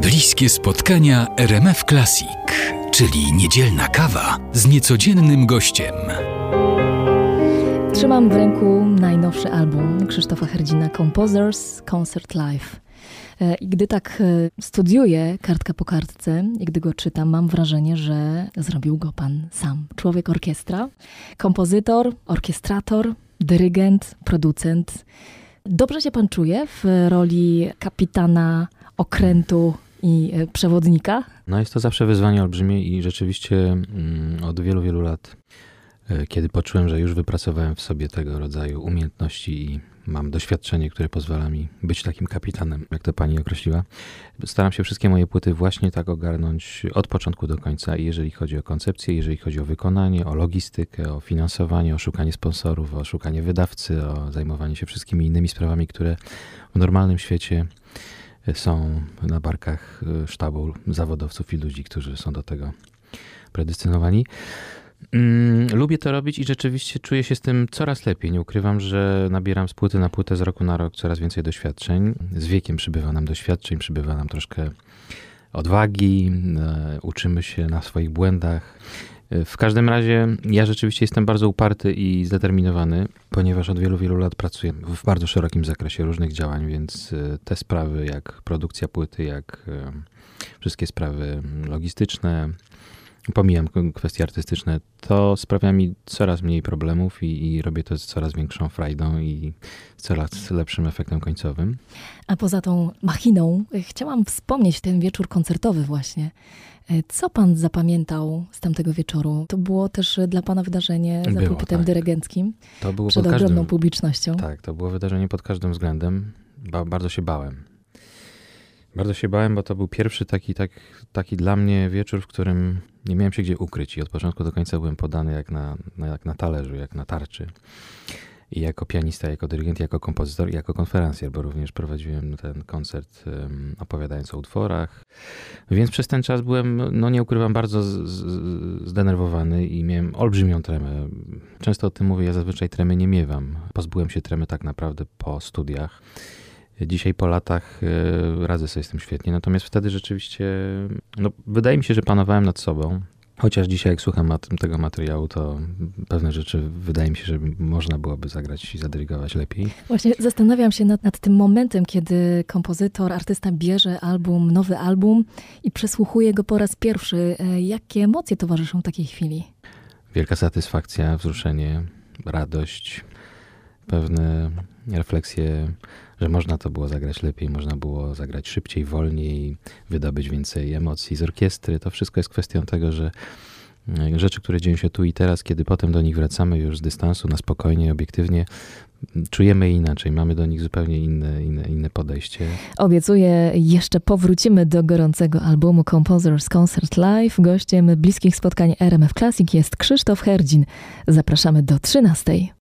Bliskie spotkania RMF Classic, czyli niedzielna kawa z niecodziennym gościem. Trzymam w ręku najnowszy album Krzysztofa Herdzina Composers Concert Live. E, I gdy tak e, studiuję kartka po kartce i gdy go czytam, mam wrażenie, że zrobił go pan sam. Człowiek orkiestra, kompozytor, orkiestrator, dyrygent, producent. Dobrze się pan czuje w roli kapitana okrętu i e, przewodnika? No jest to zawsze wyzwanie olbrzymie i rzeczywiście mm, od wielu, wielu lat, kiedy poczułem, że już wypracowałem w sobie tego rodzaju umiejętności i mam doświadczenie, które pozwala mi być takim kapitanem, jak to pani określiła. Staram się wszystkie moje płyty właśnie tak ogarnąć od początku do końca, jeżeli chodzi o koncepcję, jeżeli chodzi o wykonanie, o logistykę, o finansowanie, o szukanie sponsorów, o szukanie wydawcy, o zajmowanie się wszystkimi innymi sprawami, które w normalnym świecie są na barkach sztabu zawodowców i ludzi, którzy są do tego predystynowani. Mm, lubię to robić i rzeczywiście czuję się z tym coraz lepiej. Nie ukrywam, że nabieram z płyty na płytę, z roku na rok coraz więcej doświadczeń. Z wiekiem przybywa nam doświadczeń, przybywa nam troszkę odwagi, e, uczymy się na swoich błędach. E, w każdym razie ja rzeczywiście jestem bardzo uparty i zdeterminowany, ponieważ od wielu, wielu lat pracuję w bardzo szerokim zakresie różnych działań, więc e, te sprawy jak produkcja płyty, jak wszystkie sprawy logistyczne, pomijam kwestie artystyczne, to sprawia mi coraz mniej problemów i, i, robię to z coraz większą frajdą i z coraz lepszym efektem końcowym. A poza tą machiną chciałam wspomnieć ten wieczór koncertowy właśnie. E, co pan zapamiętał z tamtego wieczoru? To było też dla pana wydarzenie za było, pulpitem tak. dyrygenckim to było przed ogromną każdym, publicznością. Tak, to było wydarzenie pod każdym względem. Ba bardzo się bałem. Bardzo się bałem, bo to był pierwszy taki, tak, taki dla mnie wieczór, w którym nie miałem się gdzie ukryć i od początku do końca byłem podany jak na, jak na talerzu, jak na tarczy. I jako pianista, jako dyrygent, jako kompozytor, jako konferencjer, bo również prowadziłem ten koncert um, opowiadając o utworach. Więc przez ten czas byłem, no nie ukrywam, bardzo z, z, zdenerwowany i miałem olbrzymią tremę. Często o tym mówię, ja zazwyczaj tremy nie miewam. Pozbyłem się tremy tak naprawdę po studiach. Dzisiaj po latach e, radzę sobie z tym świetnie, natomiast wtedy rzeczywiście, no, wydaje mi się, że panowałem nad sobą. Chociaż dzisiaj, jak słucham tego materiału, to pewne rzeczy wydaje mi się, że można byłoby zagrać i zadyrygować lepiej. Właśnie zastanawiam się nad, nad, tym momentem, kiedy kompozytor, artysta bierze album, nowy album i przesłuchuje go po raz pierwszy. E, jakie emocje towarzyszą takiej chwili? Wielka satysfakcja, wzruszenie, radość, pewne refleksje, że można to było zagrać lepiej, można było zagrać szybciej, wolniej, wydobyć więcej emocji z orkiestry. To wszystko jest kwestią tego, że e, rzeczy, które dzieją się tu i teraz, kiedy potem do nich wracamy już z dystansu, na spokojnie, obiektywnie, czujemy je inaczej, mamy do nich zupełnie inne, inne, inne podejście. Obiecuję, jeszcze powrócimy do gorącego albumu Composers Concert Live. Gościem bliskich spotkań RMF Classic jest Krzysztof Herdzin. Zapraszamy do 13.